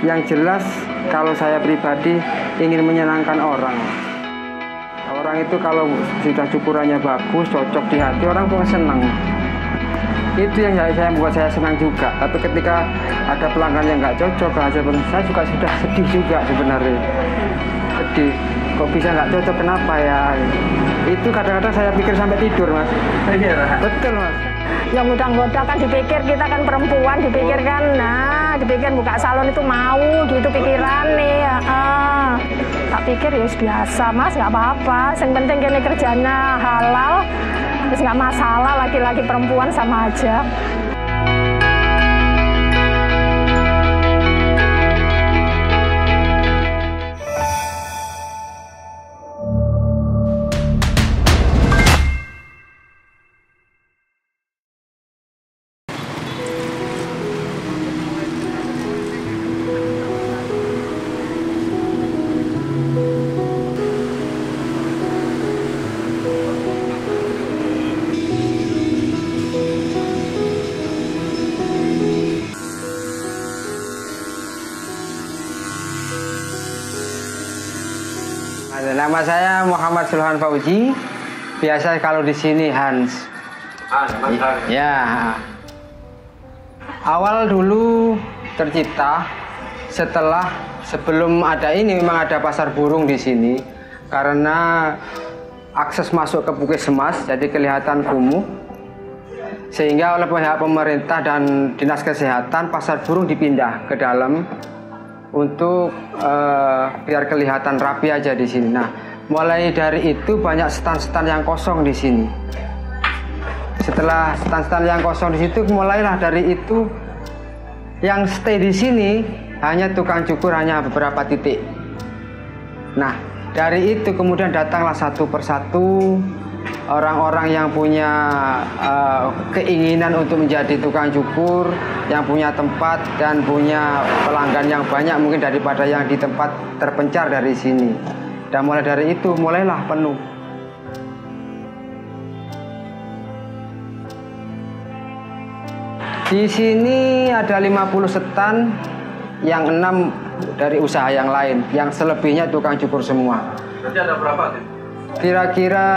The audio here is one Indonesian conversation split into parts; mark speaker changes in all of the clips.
Speaker 1: Yang jelas kalau saya pribadi ingin menyenangkan orang. Orang itu kalau sudah cukurannya bagus, cocok di hati, orang pun senang. Itu yang saya, membuat saya senang juga. Tapi ketika ada pelanggan yang nggak cocok, hasil saya juga sudah sedih juga sebenarnya. Sedih. Kok bisa nggak cocok? Kenapa ya? Itu kadang-kadang saya pikir sampai tidur, mas. Betul, mas
Speaker 2: yang mudah-mudah kan dipikir kita kan perempuan dipikir kan nah dipikir buka salon itu mau gitu pikiran nih uh, tak pikir ya biasa mas nggak apa-apa yang penting kini kerjanya halal terus nggak masalah laki-laki perempuan sama aja
Speaker 1: Nama saya Muhammad Sulhan Fauji. Biasa kalau di sini Hans.
Speaker 3: Hans, Mas Hans.
Speaker 1: Ya. Awal dulu tercipta setelah sebelum ada ini memang ada pasar burung di sini karena akses masuk ke Puskesmas jadi kelihatan kumuh sehingga oleh pihak pemerintah dan dinas kesehatan pasar burung dipindah ke dalam untuk uh, biar kelihatan rapi aja di sini. Nah, mulai dari itu banyak stand-stand yang kosong di sini. Setelah stand-stand yang kosong di situ, mulailah dari itu yang stay di sini hanya tukang cukur hanya beberapa titik. Nah, dari itu kemudian datanglah satu persatu orang-orang yang punya uh, keinginan untuk menjadi tukang cukur, yang punya tempat dan punya pelanggan yang banyak mungkin daripada yang di tempat terpencar dari sini. Dan mulai dari itu mulailah penuh. Di sini ada 50 setan, yang enam dari usaha yang lain, yang selebihnya tukang cukur semua.
Speaker 3: Berarti ada berapa?
Speaker 1: Kira-kira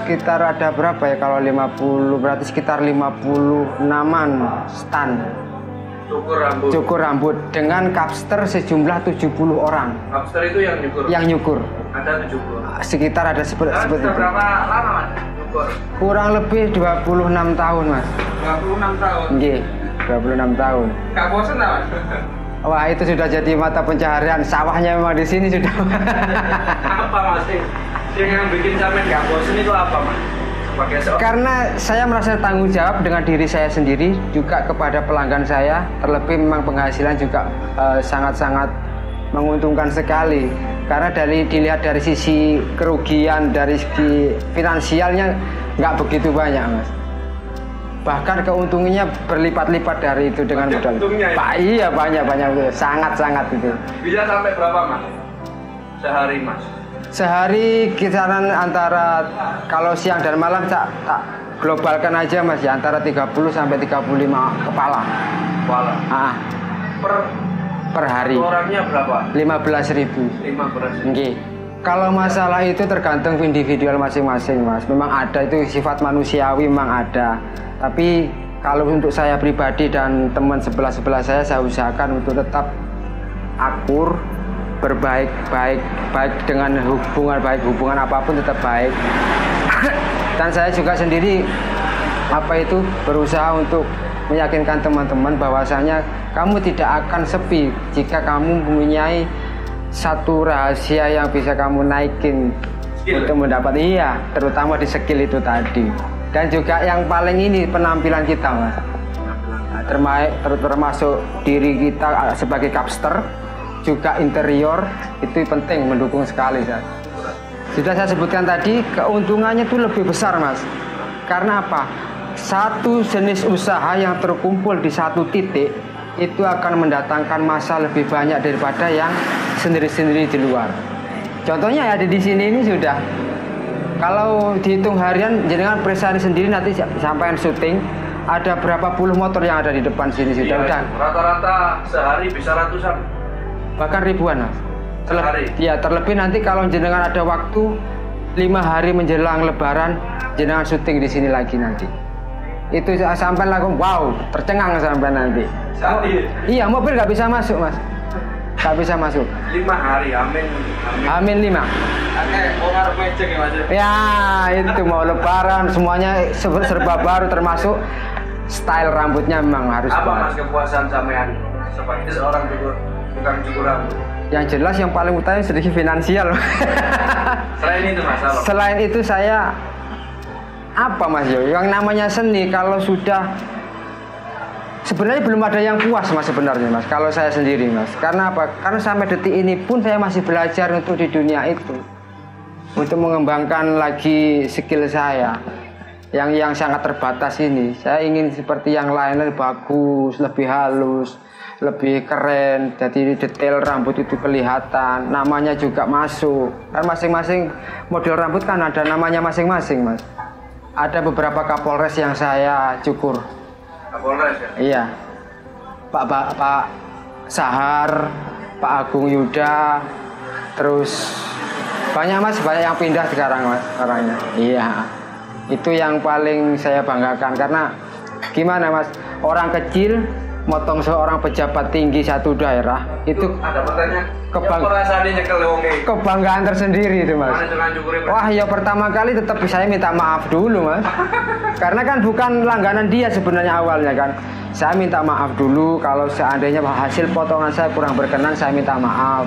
Speaker 1: sekitar ada berapa ya kalau 50 berarti sekitar 50 naman stand.
Speaker 3: Cukur rambut.
Speaker 1: Cukur rambut dengan kapster sejumlah 70 orang.
Speaker 3: Kapster itu yang nyukur.
Speaker 1: Yang nyukur.
Speaker 3: Ada 70.
Speaker 1: Sekitar ada seperti
Speaker 3: nah,
Speaker 1: seperti
Speaker 3: berapa lama Mas nyukur?
Speaker 1: Kurang lebih 26 tahun, Mas.
Speaker 3: 26 tahun.
Speaker 1: Nggih, 26 tahun.
Speaker 3: Gak bosan Mas?
Speaker 1: Wah itu sudah jadi mata pencaharian sawahnya memang di sini sudah.
Speaker 3: Apa mas? yang bikin sampai nggak bosan itu apa mas?
Speaker 1: Karena saya merasa tanggung jawab dengan diri saya sendiri juga kepada pelanggan saya terlebih memang penghasilan juga eh, sangat-sangat uh, menguntungkan sekali karena dari dilihat dari sisi kerugian dari segi finansialnya nggak begitu banyak mas bahkan keuntungannya berlipat-lipat dari itu dengan modal
Speaker 3: ya?
Speaker 1: Pak iya banyak banyak sangat sangat itu
Speaker 3: bisa sampai berapa mas sehari mas
Speaker 1: Sehari kisaran antara kalau siang dan malam tak, tak globalkan aja Mas ya antara 30 sampai 35 kepala.
Speaker 3: Kepala.
Speaker 1: Ah.
Speaker 3: Per
Speaker 1: per hari.
Speaker 3: Orangnya berapa?
Speaker 1: 15 ribu.
Speaker 3: 15
Speaker 1: ribu. Kalau masalah itu tergantung individual masing-masing Mas. Memang ada itu sifat manusiawi memang ada. Tapi kalau untuk saya pribadi dan teman sebelah-sebelah saya saya usahakan untuk tetap akur berbaik baik baik dengan hubungan baik hubungan apa pun tetap baik dan saya juga sendiri apa itu berusaha untuk meyakinkan teman-teman bahwasanya kamu tidak akan sepi jika kamu mempunyai satu rahasia yang bisa kamu naikin skill. untuk mendapat iya terutama di skill itu tadi dan juga yang paling ini penampilan kita mas termasuk diri kita sebagai capster juga interior itu penting mendukung sekali ya. Sudah saya sebutkan tadi keuntungannya itu lebih besar mas. Karena apa? Satu jenis usaha yang terkumpul di satu titik itu akan mendatangkan masa lebih banyak daripada yang sendiri-sendiri di luar. Contohnya ya di sini ini sudah kalau dihitung harian jenengan presari sendiri nanti sampai syuting ada berapa puluh motor yang ada di depan sini sudah.
Speaker 3: Iya, rata-rata sehari bisa ratusan
Speaker 1: bahkan ribuan mas.
Speaker 3: Per hari?
Speaker 1: Iya terlebih nanti kalau jenengan ada waktu lima hari menjelang Lebaran jenengan syuting di sini lagi nanti. Itu sa- sampai langsung wow tercengang sampai nanti.
Speaker 3: Sakit.
Speaker 1: Iya mobil nggak bisa masuk mas, nggak bisa masuk.
Speaker 3: Lima hari, amin. Amin.
Speaker 1: Amin lima.
Speaker 3: Ya mas.
Speaker 1: Ya itu mau Lebaran semuanya ser- serba baru termasuk style rambutnya memang harus
Speaker 3: Apa
Speaker 1: baru.
Speaker 3: mas kepuasan sampean sebagai seorang cukur tukang cukur rambut?
Speaker 1: Yang jelas yang paling utama sedikit finansial.
Speaker 3: Selain itu mas apa?
Speaker 1: Selain itu saya apa Mas Yo? Yang namanya seni kalau sudah sebenarnya belum ada yang puas Mas sebenarnya Mas. Kalau saya sendiri Mas. Karena apa? Karena sampai detik ini pun saya masih belajar untuk di dunia itu. Untuk mengembangkan lagi skill saya yang yang sangat terbatas ini. Saya ingin seperti yang lain lebih bagus, lebih halus, lebih keren. Jadi detail rambut itu kelihatan, namanya juga masuk. Kan masing-masing model rambut kan ada namanya masing-masing, Mas. Ada beberapa Kapolres yang saya cukur.
Speaker 3: Kapolres ya?
Speaker 1: Iya. Pak Pak, Pak Sahar, Pak Agung Yuda, terus banyak mas, banyak yang pindah sekarang mas, orangnya. Iya. Itu yang paling saya banggakan karena gimana mas, orang kecil motong seorang pejabat tinggi satu daerah itu
Speaker 3: Ada.
Speaker 1: Kebang- kebanggaan tersendiri itu mas. Wah ya pertama kali tetap saya minta maaf dulu mas. Karena kan bukan langganan dia sebenarnya awalnya kan. Saya minta maaf dulu kalau seandainya hasil potongan saya kurang berkenan saya minta maaf.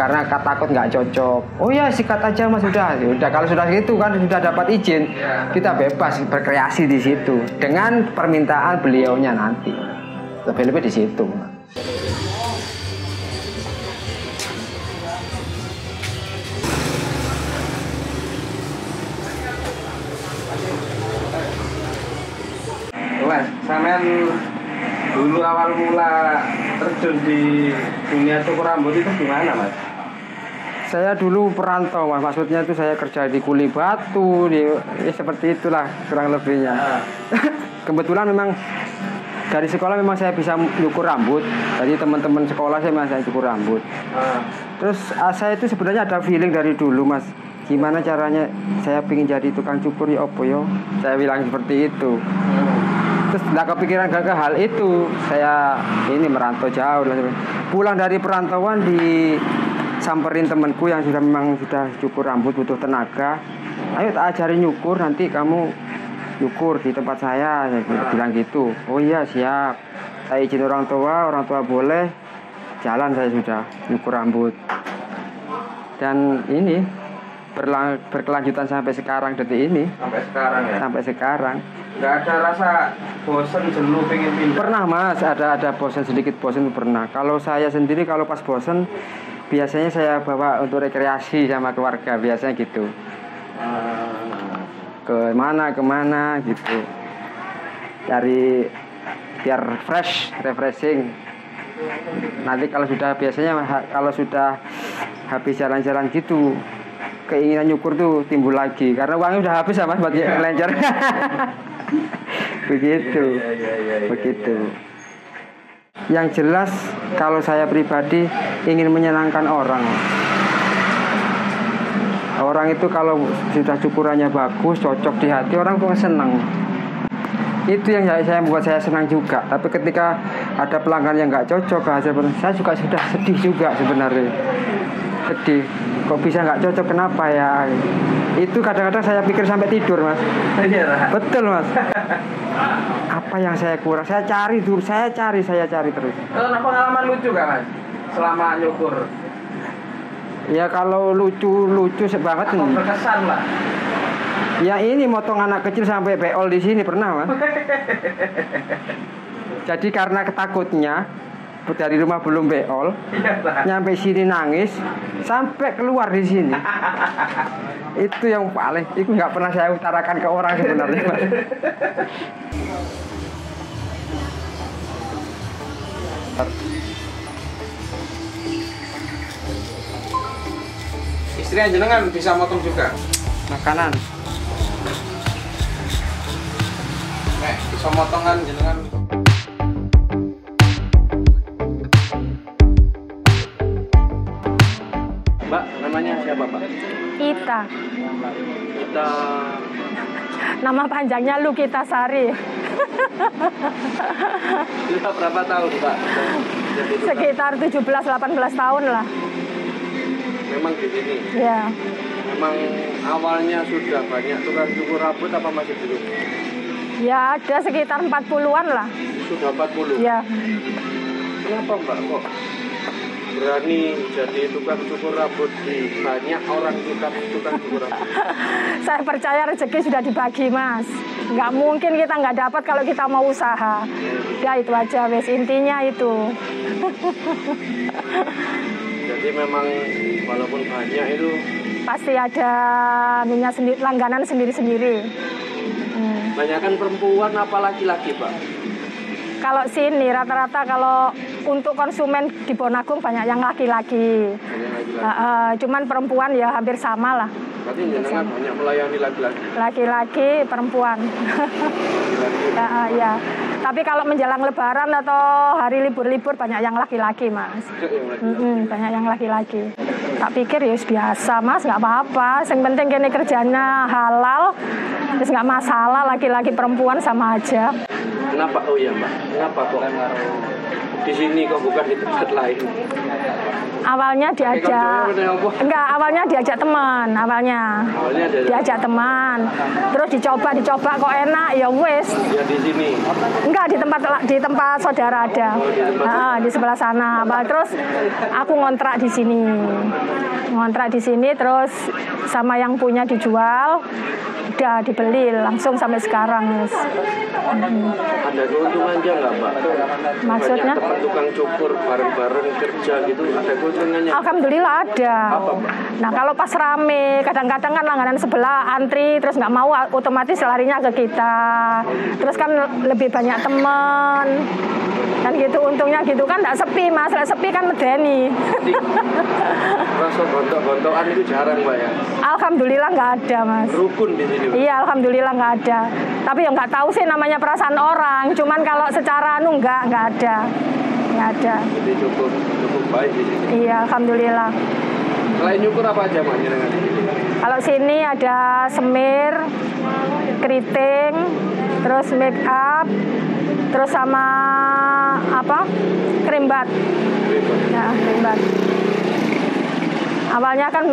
Speaker 1: Karena kata takut nggak cocok. Oh ya sikat aja mas. Sudah Udah. Kalau sudah gitu kan sudah dapat izin Kita bebas berkreasi di situ Dengan permintaan beliaunya nanti Lebih-lebih di situ
Speaker 3: Mas, sampean dulu awal mula terjun di dunia cukur rambut itu gimana mas?
Speaker 1: Saya dulu perantau, Mas. Maksudnya itu saya kerja di kuli batu, di ya seperti itulah kurang lebihnya. Kebetulan memang dari sekolah memang saya bisa nyukur rambut. Jadi teman-teman sekolah saya memang saya cukur rambut.
Speaker 3: Ah,
Speaker 1: Terus ah, saya itu sebenarnya ada feeling dari dulu, Mas. Gimana caranya saya ingin jadi tukang cukur ya opo yo? Saya bilang seperti itu. Terus nggak kepikiran gak ke hal itu. Saya ini merantau jauh. Pulang dari perantauan di samperin temanku yang sudah memang sudah cukur rambut butuh tenaga. Ayo tak ajarin nyukur nanti kamu nyukur di tempat saya. Saya bilang gitu. Oh iya siap. Saya izin orang tua, orang tua boleh. Jalan saya sudah nyukur rambut. Dan ini berlang- berkelanjutan sampai sekarang detik ini.
Speaker 3: sampai sekarang ya?
Speaker 1: Sampai sekarang.
Speaker 3: Nggak ada rasa bosen, jenuh, pengen pindah?
Speaker 1: Pernah mas, ada ada bosan sedikit bosan itu pernah. Kalau saya sendiri kalau pas bosan biasanya saya bawa untuk rekreasi sama keluarga biasanya gitu.
Speaker 3: Ah,
Speaker 1: Ke mana ke mana gitu. Cari biar fresh, refreshing. Nanti kalau sudah biasanya kalau sudah habis jalan-jalan gitu keinginan nyukur tuh timbul lagi karena uangnya udah habis ya mas buat lencer. Begitu.
Speaker 3: Iya, iya, iya, iya,
Speaker 1: Begitu. Yang jelas kalau saya pribadi ingin menyenangkan orang. Orang itu kalau sudah cukurannya bagus, cocok di hati, orang tuh senang. Itu yang saya, saya membuat saya senang juga. Tapi ketika ada pelanggan yang nggak cocok hasil saya juga sudah sedih juga sebenarnya. Sedih. Kok bisa nggak cocok? Kenapa ya? Itu kadang-kadang saya pikir sampai tidur, mas.
Speaker 3: Iya.
Speaker 1: Betul mas. Apa yang saya kurang? Saya cari dulu, saya cari, saya cari terus.
Speaker 3: Ada pengalaman lucu gak mas? Selama nyukur
Speaker 1: Ya kalau lucu lucu banget nih.
Speaker 3: berkesan lah
Speaker 1: Ya ini motong anak kecil sampai beol di sini pernah mas. Jadi karena ketakutnya dari rumah belum beol,
Speaker 3: Ra.
Speaker 1: nyampe sini nangis, sampai keluar di sini. itu yang paling, itu nggak pernah saya utarakan ke orang sebenarnya
Speaker 3: istri jenengan bisa motong juga
Speaker 1: makanan
Speaker 3: Nek, bisa motongan jenengan
Speaker 2: Mbak,
Speaker 3: namanya siapa, pak? Ita. Ita.
Speaker 2: Nama panjangnya Lu Kita Sari.
Speaker 3: Sudah berapa tahun, pak
Speaker 2: Sekitar 17-18 tahun lah.
Speaker 3: Memang di sini.
Speaker 2: Ya.
Speaker 3: Memang awalnya sudah banyak tukang cukur rambut apa masih belum?
Speaker 2: Ya ada sekitar 40-an lah.
Speaker 3: Sudah 40.
Speaker 2: Ya.
Speaker 3: Kenapa Mbak kok berani jadi tukang cukur rambut di banyak orang tukang tukang cukur rambut?
Speaker 2: Saya percaya rezeki sudah dibagi mas. Nggak mungkin kita nggak dapat kalau kita mau usaha. Ya itu aja wes intinya itu.
Speaker 3: Jadi memang walaupun banyak itu
Speaker 2: Pasti ada minyak sendiri, langganan sendiri-sendiri. Hmm.
Speaker 3: banyak kan perempuan apa laki-laki Pak?
Speaker 2: Kalau sini rata-rata kalau untuk konsumen di Bonagung banyak yang laki-laki. Uh, uh, cuman perempuan ya hampir sama lah.
Speaker 3: Berarti jenengan banyak melayani laki-laki.
Speaker 2: Laki-laki, perempuan.
Speaker 3: Laki-laki.
Speaker 2: ya, uh, ya. Tapi kalau menjelang Lebaran atau hari libur-libur banyak yang laki-laki mas.
Speaker 3: Laki-laki.
Speaker 2: Mm-mm, banyak yang laki-laki. Tak pikir ya biasa mas, nggak apa-apa. Yang penting kini kerjanya halal, terus nggak masalah laki-laki perempuan sama aja.
Speaker 3: Kenapa? Oh iya Mbak. Kenapa kok di sini kok bukan di tempat lain?
Speaker 2: Awalnya diajak,
Speaker 3: apa?
Speaker 2: enggak awalnya diajak teman, awalnya diajak teman, terus dicoba dicoba kok enak ya wes.
Speaker 3: ya di sini.
Speaker 2: Enggak di tempat di tempat saudara ada, Ah, di sebelah sana. Terus aku ngontrak di sini, ngontrak di sini terus sama yang punya dijual, udah dibeli langsung sampai sekarang. Yes.
Speaker 3: Ada keuntungannya nggak Mbak?
Speaker 2: Maksudnya?
Speaker 3: Tukang cukur bareng-bareng kerja gitu. Ada keuntungannya?
Speaker 2: Alhamdulillah ada.
Speaker 3: Apa?
Speaker 2: Nah kalau pas rame, kadang-kadang kan langganan sebelah antri, terus nggak mau otomatis larinya ke kita. Terus kan lebih banyak teman, kan gitu. Untungnya gitu kan nggak sepi mas, Nggak sepi kan medeni.
Speaker 3: Rasa gontok-gontokan itu jarang Mbak ya.
Speaker 2: Alhamdulillah nggak ada mas.
Speaker 3: Rukun di sini.
Speaker 2: Iya alhamdulillah nggak ada. Tapi ya nggak tahu sih namanya perasaan orang. Cuman kalau secara anu nggak nggak ada, nggak ada.
Speaker 3: Jadi cukup cukup baik di sini.
Speaker 2: Iya alhamdulillah.
Speaker 3: Selain nyukur apa aja sini?
Speaker 2: Kalau sini ada semir, keriting, terus make up, terus sama apa? Krim bat. Ya, krim bat. Awalnya kan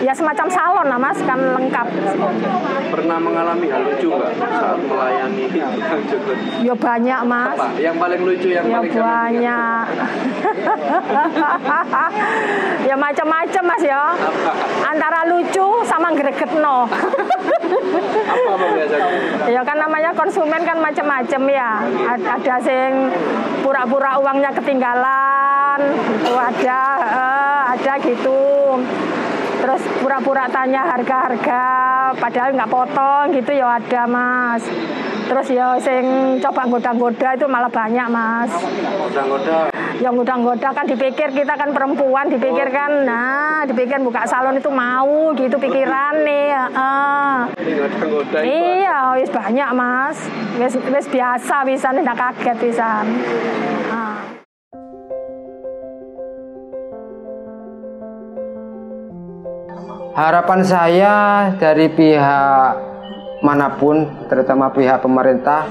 Speaker 2: ya semacam salon lah mas, kan lengkap.
Speaker 3: Pernah mengalami hal lucu nggak saat melayani?
Speaker 2: Ya banyak mas.
Speaker 3: Apa? Yang paling lucu, yang
Speaker 2: Ya
Speaker 3: paling
Speaker 2: banyak. ya macam-macam mas ya. Antara lucu sama gregetno.
Speaker 3: Apa Mbak biasanya?
Speaker 2: Ya kan namanya konsumen kan macam-macam ya. Ad- Ada sing pura-pura uangnya ketinggalan, itu ada, eh, ada gitu. Terus pura-pura tanya harga-harga, padahal nggak potong gitu ya ada mas. Terus ya sing coba goda-goda itu malah banyak mas.
Speaker 3: Goda-goda.
Speaker 2: Yang goda-goda kan dipikir kita kan perempuan, dipikir kan, nah dipikir buka salon itu mau gitu pikiran nih.
Speaker 3: Itu.
Speaker 2: Iya, wis banyak mas. Wis wis biasa bisa tidak kaget bisa. Ah.
Speaker 1: Harapan saya dari pihak mana pun, terutama pihak pemerintah,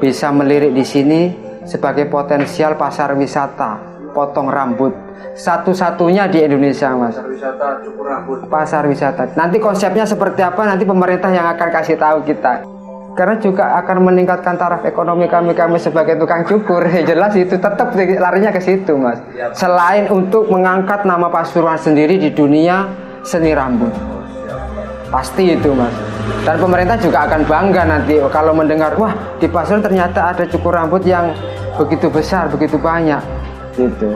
Speaker 1: bisa melirik di sini sebagai potensial pasar wisata, potong rambut. Satu-satunya di Indonesia, Mas.
Speaker 3: Wisata cukur rambut.
Speaker 1: Pasar wisata. Nanti konsepnya seperti apa nanti pemerintah yang akan kasih tahu kita. Karena juga akan meningkatkan taraf ekonomi kami kami sebagai tukang cukur. Jelas itu tetap larinya ke situ, Mas. Selain untuk mengangkat nama Pasuruan sendiri di dunia seni rambut. Pasti itu, Mas. Dan pemerintah juga akan bangga nanti kalau mendengar, wah di Pasuruan ternyata ada cukur rambut yang begitu besar, begitu banyak. Gitu.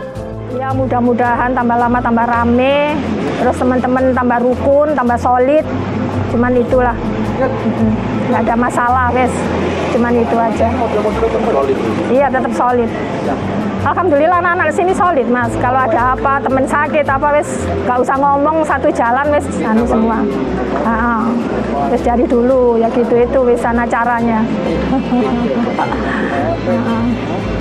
Speaker 2: Ya mudah-mudahan tambah lama tambah rame, terus teman-teman tambah rukun, tambah solid. Cuman itulah, nggak ada masalah, wes. Cuman itu aja. Iya tetap solid. Alhamdulillah anak-anak di sini solid mas. Kalau ada apa temen sakit apa wes nggak usah ngomong satu jalan wes anu semua. Ah, wes dari dulu ya gitu itu wes sana caranya. Ah, ah.